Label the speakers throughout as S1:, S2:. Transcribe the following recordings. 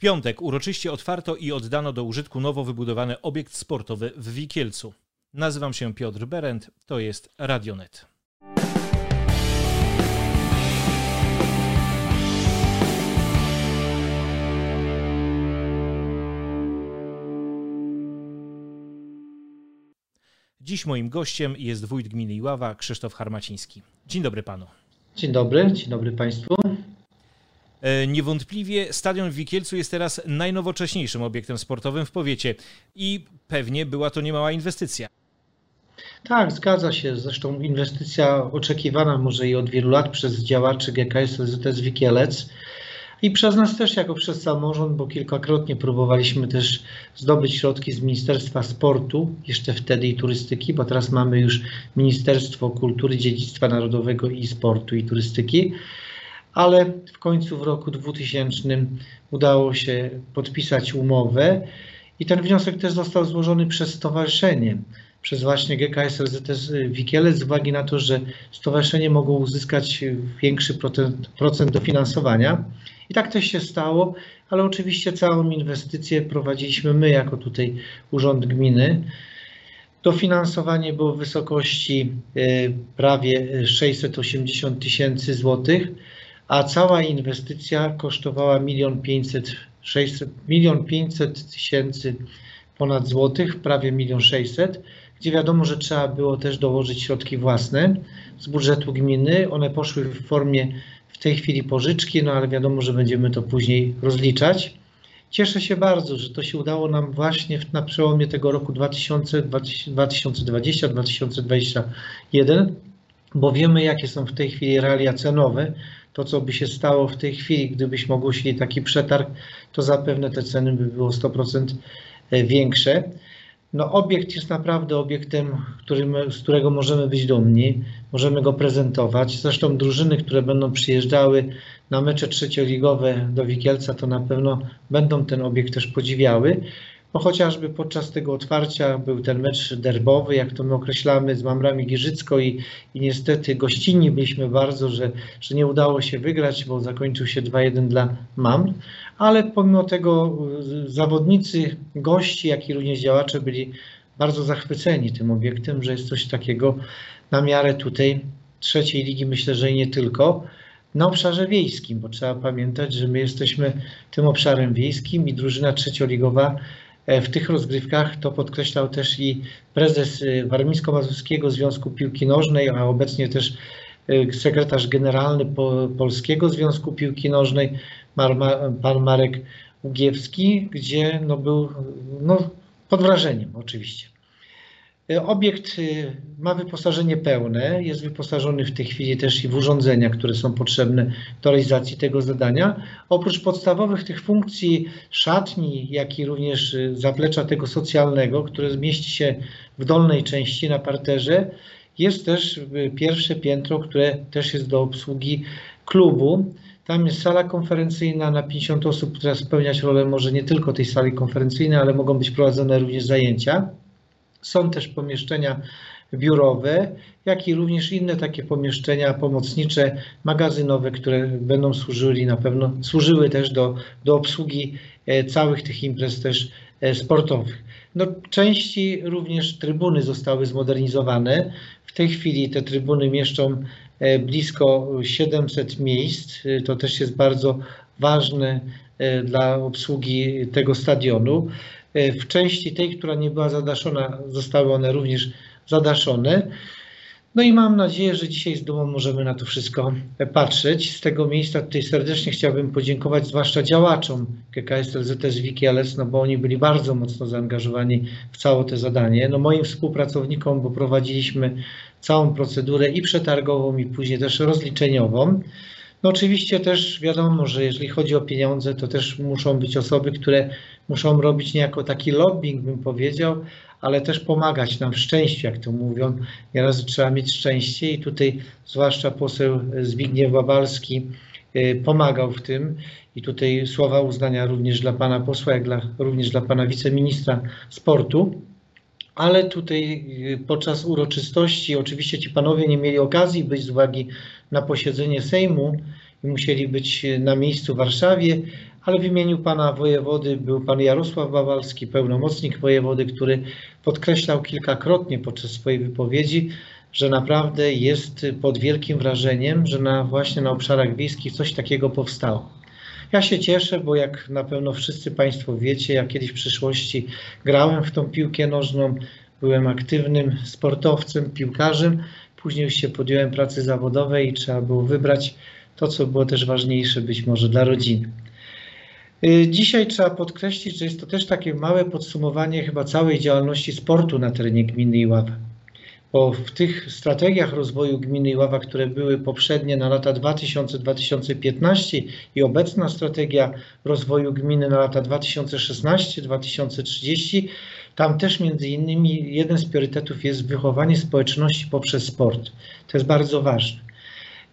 S1: piątek uroczyście otwarto i oddano do użytku nowo wybudowany obiekt sportowy w Wikielcu. Nazywam się Piotr Berend, to jest Radionet. Dziś moim gościem jest wójt gminy Iława, Krzysztof Harmaciński. Dzień dobry panu.
S2: Dzień dobry, dzień dobry państwu.
S1: E, niewątpliwie stadion w Wikielcu jest teraz najnowocześniejszym obiektem sportowym w powiecie i pewnie była to niemała inwestycja.
S2: Tak, zgadza się. Zresztą inwestycja oczekiwana może i od wielu lat przez działaczy GKS LZS Wikielec i przez nas też jako przez samorząd, bo kilkakrotnie próbowaliśmy też zdobyć środki z Ministerstwa Sportu, jeszcze wtedy i turystyki, bo teraz mamy już Ministerstwo Kultury, Dziedzictwa Narodowego i Sportu i Turystyki ale w końcu w roku 2000 udało się podpisać umowę i ten wniosek też został złożony przez stowarzyszenie, przez właśnie GKS LZS Wikielec z uwagi na to, że stowarzyszenie mogło uzyskać większy procent, procent dofinansowania. I tak też się stało, ale oczywiście całą inwestycję prowadziliśmy my jako tutaj Urząd Gminy. Dofinansowanie było w wysokości e, prawie 680 tysięcy złotych a cała inwestycja kosztowała 1 500 milion 500 tysięcy ponad złotych, prawie 1 600, gdzie wiadomo, że trzeba było też dołożyć środki własne z budżetu gminy. One poszły w formie w tej chwili pożyczki, no ale wiadomo, że będziemy to później rozliczać. Cieszę się bardzo, że to się udało nam właśnie na przełomie tego roku 2020-2021, bo wiemy, jakie są w tej chwili realia cenowe to, co by się stało w tej chwili, gdybyśmy ogłosili taki przetarg, to zapewne te ceny by było 100% e, większe. No, obiekt jest naprawdę obiektem, którym, z którego możemy być dumni, możemy go prezentować. Zresztą drużyny, które będą przyjeżdżały na mecze trzecioligowe do Wikielca, to na pewno będą ten obiekt też podziwiały. No chociażby podczas tego otwarcia był ten mecz derbowy, jak to my określamy, z Mamrami Giżycko i, i niestety gościnni byliśmy bardzo, że, że nie udało się wygrać, bo zakończył się 2-1 dla Mamr, ale pomimo tego y, zawodnicy, gości, jak i również działacze byli bardzo zachwyceni tym obiektem, że jest coś takiego na miarę tutaj trzeciej ligi, myślę, że i nie tylko na obszarze wiejskim, bo trzeba pamiętać, że my jesteśmy tym obszarem wiejskim i drużyna trzecioligowa w tych rozgrywkach. To podkreślał też i prezes e, Warmińsko-Mazurskiego Związku Piłki Nożnej, a obecnie też e, sekretarz generalny Polskiego Związku Piłki Nożnej, pan Marek Ugiewski, gdzie no był no, pod wrażeniem oczywiście. E, obiekt e, ma wyposażenie pełne, jest wyposażony w tej chwili też i w urządzenia, które są potrzebne do realizacji tego zadania. Oprócz podstawowych tych funkcji szatni, jak i również e, zaplecza tego socjalnego, które zmieści się w dolnej części na parterze, jest też pierwsze piętro, które też jest do obsługi klubu. Tam jest sala konferencyjna na 50 osób, która spełniać rolę może nie tylko tej sali konferencyjnej, ale mogą być prowadzone również zajęcia. Są też pomieszczenia biurowe, jak i również inne takie pomieszczenia pomocnicze, magazynowe, które będą służyli na pewno, służyły też do, do obsługi e, całych tych imprez też e, sportowych. No, części również trybuny zostały zmodernizowane. W tej chwili te trybuny mieszczą e, blisko 700 miejsc. To też jest bardzo ważne dla obsługi tego stadionu. E, w części tej, która nie była zadaszona, zostały one również zadaszone. No i mam nadzieję, że dzisiaj z dumą możemy na to wszystko patrzeć. Z tego miejsca tutaj serdecznie chciałbym podziękować zwłaszcza działaczom GKS LZS Wikielec, no bo oni byli bardzo mocno zaangażowani w całe to zadanie. No moim współpracownikom, bo prowadziliśmy całą procedurę i przetargową i później też rozliczeniową. No oczywiście też wiadomo, że jeżeli chodzi o pieniądze, to też muszą być osoby, które muszą robić niejako taki lobbying, bym powiedział, ale też pomagać nam w szczęściu, jak to mówią. Nieraz trzeba mieć szczęście i tutaj zwłaszcza poseł Zbigniew Babalski y, pomagał w tym i tutaj słowa uznania również dla pana posła, jak dla, również dla pana wiceministra sportu. Ale tutaj y, podczas uroczystości oczywiście ci panowie nie mieli okazji być z uwagi na posiedzenie Sejmu i musieli być na miejscu w Warszawie, ale w imieniu pana wojewody był pan Jarosław Bawalski, pełnomocnik wojewody, który podkreślał kilkakrotnie podczas swojej wypowiedzi, że naprawdę jest pod wielkim wrażeniem, że na, właśnie na obszarach wiejskich coś takiego powstało. Ja się cieszę, bo jak na pewno wszyscy Państwo wiecie, ja kiedyś w przyszłości grałem w tą piłkę nożną, byłem aktywnym sportowcem, piłkarzem, później już się podjąłem pracy zawodowej i trzeba było wybrać to, co było też ważniejsze być może dla rodziny. Y, dzisiaj trzeba podkreślić, że jest to też takie małe podsumowanie chyba całej działalności sportu na terenie gminy Iława. Bo w tych strategiach rozwoju gminy Iława, które były poprzednie na lata 2000-2015 i obecna strategia rozwoju gminy na lata 2016-2030, tam też między innymi jeden z priorytetów jest wychowanie społeczności poprzez sport. To jest bardzo ważne.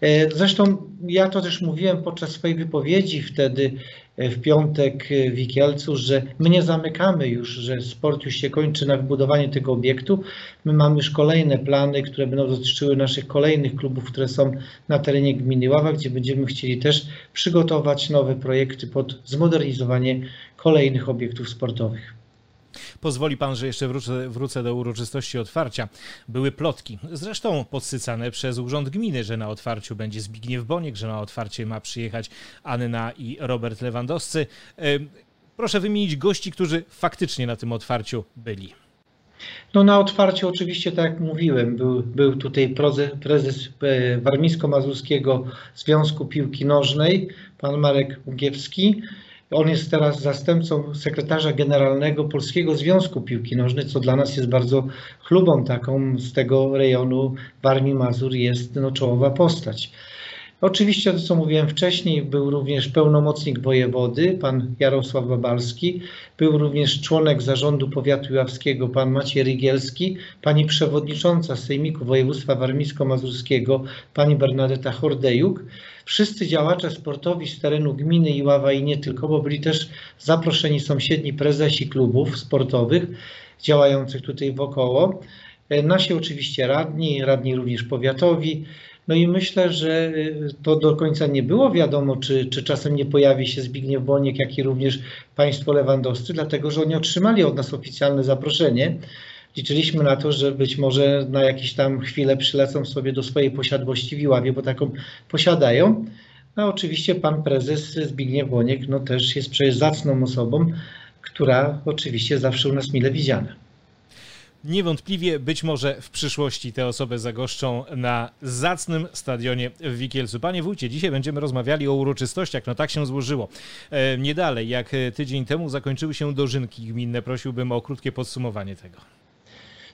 S2: E, zresztą ja to też mówiłem podczas swojej wypowiedzi wtedy e, w piątek w Wikielcu, że my nie zamykamy już, że sport już się kończy na wybudowaniu tego obiektu. My mamy już kolejne plany, które będą dotyczyły naszych kolejnych klubów, które są na terenie gminy Ława, gdzie będziemy chcieli też przygotować nowe projekty pod zmodernizowanie kolejnych obiektów sportowych.
S1: Pozwoli pan, że jeszcze wrócę, wrócę do uroczystości otwarcia. Były plotki, zresztą podsycane przez Urząd Gminy, że na otwarciu będzie Zbigniew Boniek, że na otwarcie ma przyjechać Anna i Robert Lewandowscy. Proszę wymienić gości, którzy faktycznie na tym otwarciu byli.
S2: No na otwarciu oczywiście, tak jak mówiłem, był, był tutaj prezes, prezes Warmińsko-Mazurskiego Związku Piłki Nożnej, pan Marek Ugiewski, on jest teraz zastępcą sekretarza generalnego Polskiego Związku Piłki Nożnej, co dla nas jest bardzo chlubą taką z tego rejonu Warmii Mazur jest no, czołowa postać. Oczywiście to, co mówiłem wcześniej, był również pełnomocnik wojewody, pan Jarosław Babalski, był również członek zarządu powiatu jawskiego, pan Maciej Rygielski, pani przewodnicząca Sejmiku Województwa Warmińsko-Mazurskiego, pani Bernadeta Hordejuk, wszyscy działacze sportowi z terenu gminy Iława i nie tylko, bo byli też zaproszeni sąsiedni prezesi klubów sportowych działających tutaj wokoło. Nasi oczywiście radni, radni również powiatowi, no i myślę, że y, to do końca nie było wiadomo, czy, czy czasem nie pojawi się Zbigniew Boniek, jak i również państwo lewandowscy, dlatego że oni otrzymali od nas oficjalne zaproszenie. Liczyliśmy na to, że być może na jakieś tam chwilę przylecą sobie do swojej posiadłości w Iławie, bo taką posiadają. No oczywiście pan prezes Zbigniew Boniek no też jest przecież zacną osobą, która oczywiście zawsze u nas mile widziana.
S1: Niewątpliwie być może w przyszłości te osoby zagoszczą na zacnym stadionie w Wikielcu. Panie wójcie, dzisiaj będziemy rozmawiali o uroczystościach. No tak się złożyło. E, nie dalej, jak tydzień temu zakończyły się dożynki gminne. Prosiłbym o krótkie podsumowanie tego.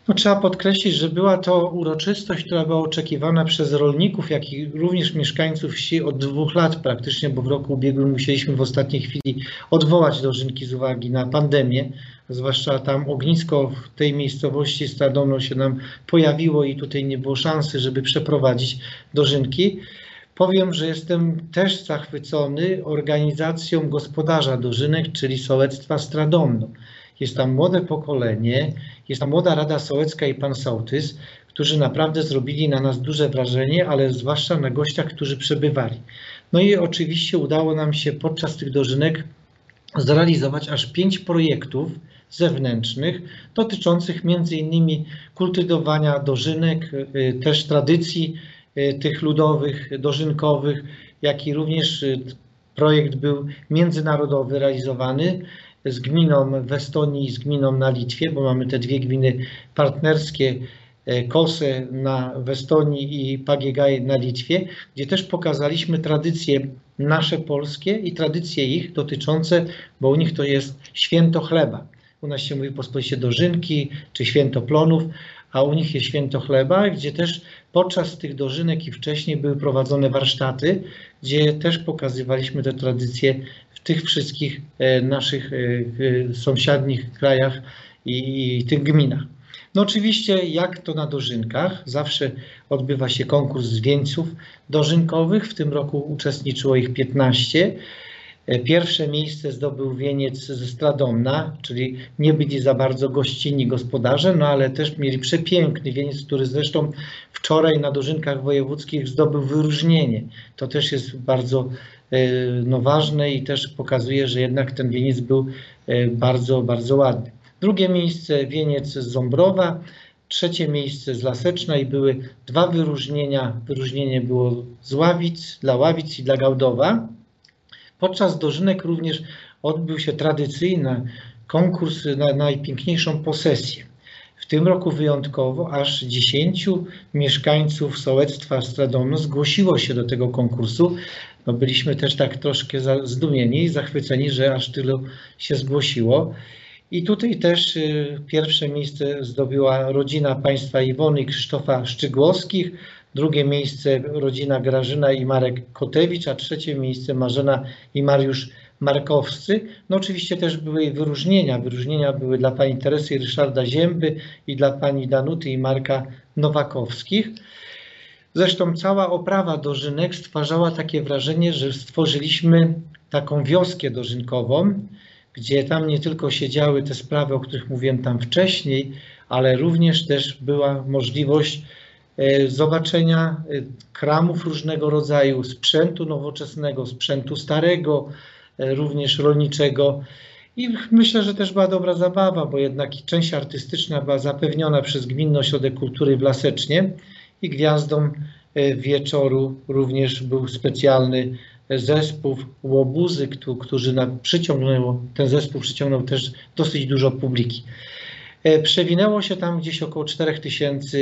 S2: No, trzeba podkreślić, że była to uroczystość, która była oczekiwana przez rolników, jak i również mieszkańców wsi od dwóch lat praktycznie, bo w roku ubiegłym musieliśmy w ostatniej chwili odwołać dożynki z uwagi na pandemię zwłaszcza tam ognisko w tej miejscowości Stadomno się nam pojawiło i tutaj nie było szansy, żeby przeprowadzić dożynki. Powiem, że jestem też zachwycony organizacją gospodarza dożynek, czyli sołectwa Stradomno. Jest tam młode pokolenie, jest tam młoda Rada Sołecka i pan Sołtys, którzy naprawdę zrobili na nas duże wrażenie, ale zwłaszcza na gościach, którzy przebywali. No i oczywiście udało nam się podczas tych dożynek zrealizować aż pięć projektów, zewnętrznych dotyczących między innymi kultywowania dożynek, y, też tradycji y, tych ludowych, dożynkowych, jak i również y, projekt był międzynarodowy realizowany z gminą w Estonii i z gminą na Litwie, bo mamy te dwie gminy partnerskie, Kosę na, w Estonii i Pagiegaj na Litwie, gdzie też pokazaliśmy tradycje nasze polskie i tradycje ich dotyczące, bo u nich to jest święto chleba. U nas się mówi pospolicie dożynki czy święto plonów, a u nich jest święto chleba, gdzie też podczas tych dożynek i wcześniej były prowadzone warsztaty, gdzie też pokazywaliśmy te tradycje tych wszystkich e, naszych e, sąsiadnich krajach i, tych gminach. No oczywiście, jak to na dożynkach, zawsze odbywa się konkurs zwieńców dożynkowych. W tym roku uczestniczyło ich 15. E, pierwsze miejsce zdobył wieniec ze Stradomna, czyli nie byli za bardzo gościnni gospodarze, no ale też mieli przepiękny wieniec, który zresztą wczoraj na dożynkach wojewódzkich zdobył wyróżnienie. To też jest bardzo no ważne i też pokazuje, że jednak ten wieniec był bardzo, bardzo ładny. Drugie miejsce wieniec z Ząbrowa, trzecie miejsce z Laseczna i były dwa wyróżnienia. Wyróżnienie było z Ławic, dla Ławic i dla Gałdowa. Podczas dożynek również odbył się tradycyjny konkurs na najpiękniejszą posesję. W tym roku wyjątkowo aż 10 mieszkańców sołectwa Stradono zgłosiło się do tego konkursu. No byliśmy też tak troszkę zdumieni i zachwyceni, że aż tylu się zgłosiło. I tutaj też y, pierwsze miejsce zdobyła rodzina państwa Iwony i Krzysztofa Szczygłowskich, drugie miejsce rodzina Grażyna i Marek Kotewicz, a trzecie miejsce Marzena i Mariusz Markowscy. No oczywiście też były wyróżnienia. Wyróżnienia były dla pani Teresy i Ryszarda Zięby i dla pani Danuty i Marka Nowakowskich. Zresztą cała oprawa dożynek stwarzała takie wrażenie, że stworzyliśmy taką wioskę dożynkową, gdzie tam nie tylko się działy te sprawy, o których mówiłem tam wcześniej, ale również też była możliwość e, zobaczenia e, kramów różnego rodzaju, sprzętu nowoczesnego, sprzętu starego, e, również rolniczego. I myślę, że też była dobra zabawa, bo jednak część artystyczna była zapewniona przez Gminny Ośrodek Kultury w Lasecznie i gwiazdą wieczoru również był specjalny zespół Łobuzy, którzy przyciągnęło, ten zespół przyciągnął też dosyć dużo publiki. E, przewinęło się tam gdzieś około 4000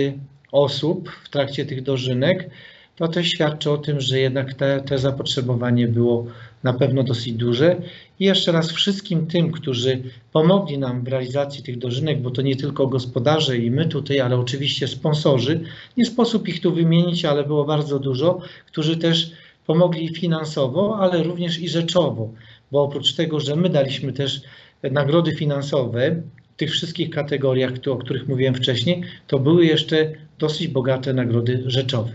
S2: osób w trakcie tych dożynek. To też świadczy o tym, że jednak te, te zapotrzebowanie było na pewno dosyć duże. I jeszcze raz wszystkim tym, którzy pomogli nam w realizacji tych dożynek, bo to nie tylko gospodarze i my tutaj, ale oczywiście sponsorzy. Nie sposób ich tu wymienić, ale było bardzo dużo, którzy też pomogli finansowo, ale również i rzeczowo, bo oprócz tego, że my daliśmy też nagrody finansowe w tych wszystkich kategoriach, o których mówiłem wcześniej, to były jeszcze dosyć bogate nagrody rzeczowe.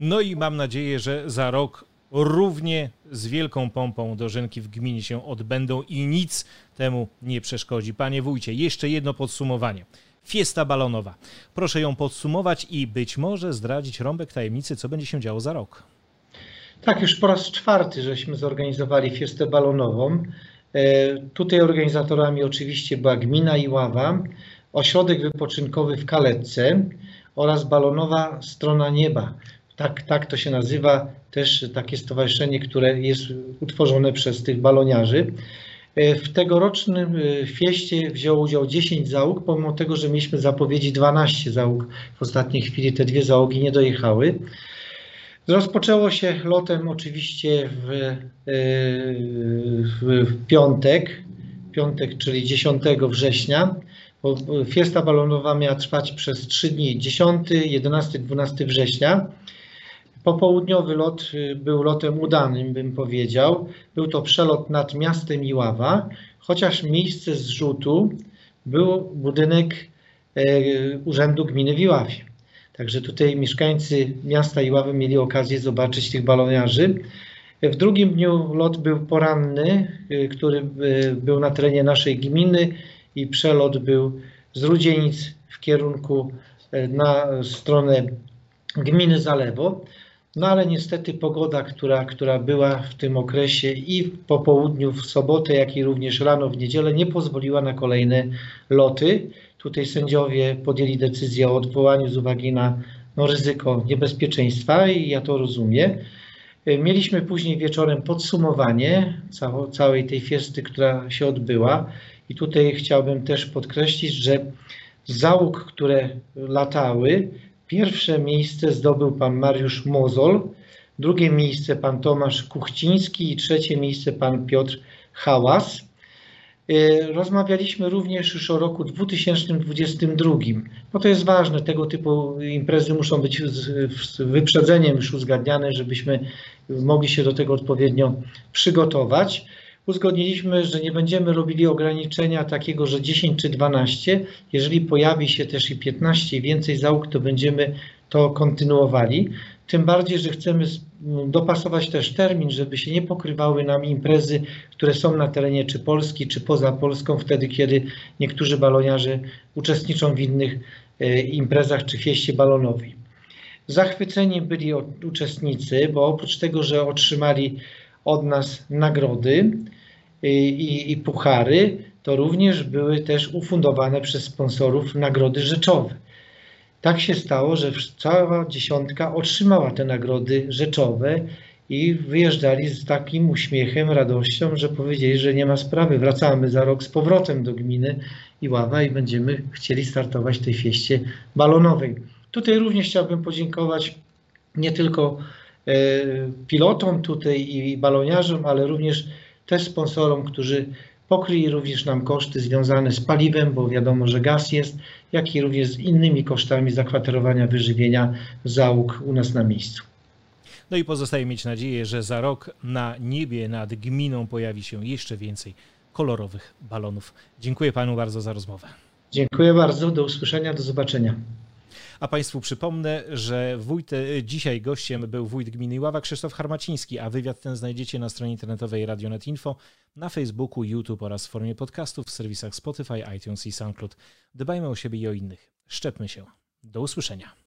S1: No i mam nadzieję, że za rok równie z wielką pompą dożynki w gminie się odbędą i nic temu nie przeszkodzi. Panie wójcie, jeszcze jedno podsumowanie. Fiesta balonowa. Proszę ją podsumować i być może zdradzić rąbek tajemnicy, co będzie się działo za rok.
S2: Tak, już po raz czwarty żeśmy zorganizowali fiestę balonową. E, tutaj organizatorami oczywiście była gmina Iława, ośrodek wypoczynkowy w Kaletce oraz balonowa strona nieba. Tak, tak to się nazywa, też takie stowarzyszenie, które jest utworzone przez tych baloniarzy. E, w tegorocznym e, fieście wziął udział 10 załóg, pomimo tego, że mieliśmy zapowiedzi 12 załóg. W ostatniej chwili te dwie załogi nie dojechały. Rozpoczęło się lotem oczywiście w, e, w, w piątek, piątek, czyli 10 września. Fiesta balonowa miała trwać przez 3 dni, 10, 11, 12 września. Popołudniowy lot y, był lotem udanym, bym powiedział. Był to przelot nad miastem Iława, chociaż miejsce zrzutu był budynek e, Urzędu Gminy w Iławie. Także tutaj mieszkańcy miasta Iławy mieli okazję zobaczyć tych baloniarzy. W drugim dniu lot był poranny, y, który y, był na terenie naszej gminy i przelot był z Rudzienic w kierunku y, na stronę gminy Zalewo. No ale niestety pogoda, która, która była w tym okresie i po południu w sobotę, jak i również rano w niedzielę nie pozwoliła na kolejne loty. Tutaj sędziowie podjęli decyzję o odwołaniu z uwagi na no, ryzyko niebezpieczeństwa i ja to rozumiem. E, mieliśmy później wieczorem podsumowanie całej tej fiesty, która się odbyła i tutaj chciałbym też podkreślić, że załóg, które latały, pierwsze miejsce zdobył pan Mariusz Mozol, drugie miejsce pan Tomasz Kuchciński i trzecie miejsce pan Piotr Hałas. Y, rozmawialiśmy również już o roku 2022, bo to jest ważne, tego typu imprezy muszą być z wyprzedzeniem już uzgadniane, żebyśmy mogli się do tego odpowiednio przygotować. Uzgodniliśmy, że nie będziemy robili ograniczenia takiego, że 10 czy 12. Jeżeli pojawi się też i 15 i więcej załóg, to będziemy to kontynuowali. Tym bardziej, że chcemy dopasować też termin, żeby się nie pokrywały nam imprezy, które są na terenie czy Polski, czy poza Polską, wtedy kiedy niektórzy baloniarze uczestniczą w innych e, imprezach czy fieście balonowej. Zachwyceni byli uczestnicy, bo oprócz tego, że otrzymali od nas nagrody i, i, i puchary, to również były też ufundowane przez sponsorów nagrody rzeczowe. Tak się stało, że cała dziesiątka otrzymała te nagrody rzeczowe i wyjeżdżali z takim uśmiechem, radością, że powiedzieli, że nie ma sprawy, wracamy za rok z powrotem do gminy Iława i będziemy chcieli startować w tej fieście balonowej. Tutaj również chciałbym podziękować nie tylko pilotom tutaj i baloniarzom, ale również też sponsorom, którzy pokryli również nam koszty związane z paliwem, bo wiadomo, że gaz jest, jak i również z innymi kosztami zakwaterowania, wyżywienia załóg u nas na miejscu.
S1: No i pozostaje mieć nadzieję, że za rok na niebie nad gminą pojawi się jeszcze więcej kolorowych balonów. Dziękuję panu bardzo za rozmowę.
S2: Dziękuję bardzo, do usłyszenia, do zobaczenia.
S1: A Państwu przypomnę, że wójt, dzisiaj gościem był wójt gminy Ława Krzysztof Harmaciński, a wywiad ten znajdziecie na stronie internetowej Radionet Info, na Facebooku, YouTube oraz w formie podcastów w serwisach Spotify, iTunes i SoundCloud. Dbajmy o siebie i o innych. Szczepmy się. Do usłyszenia.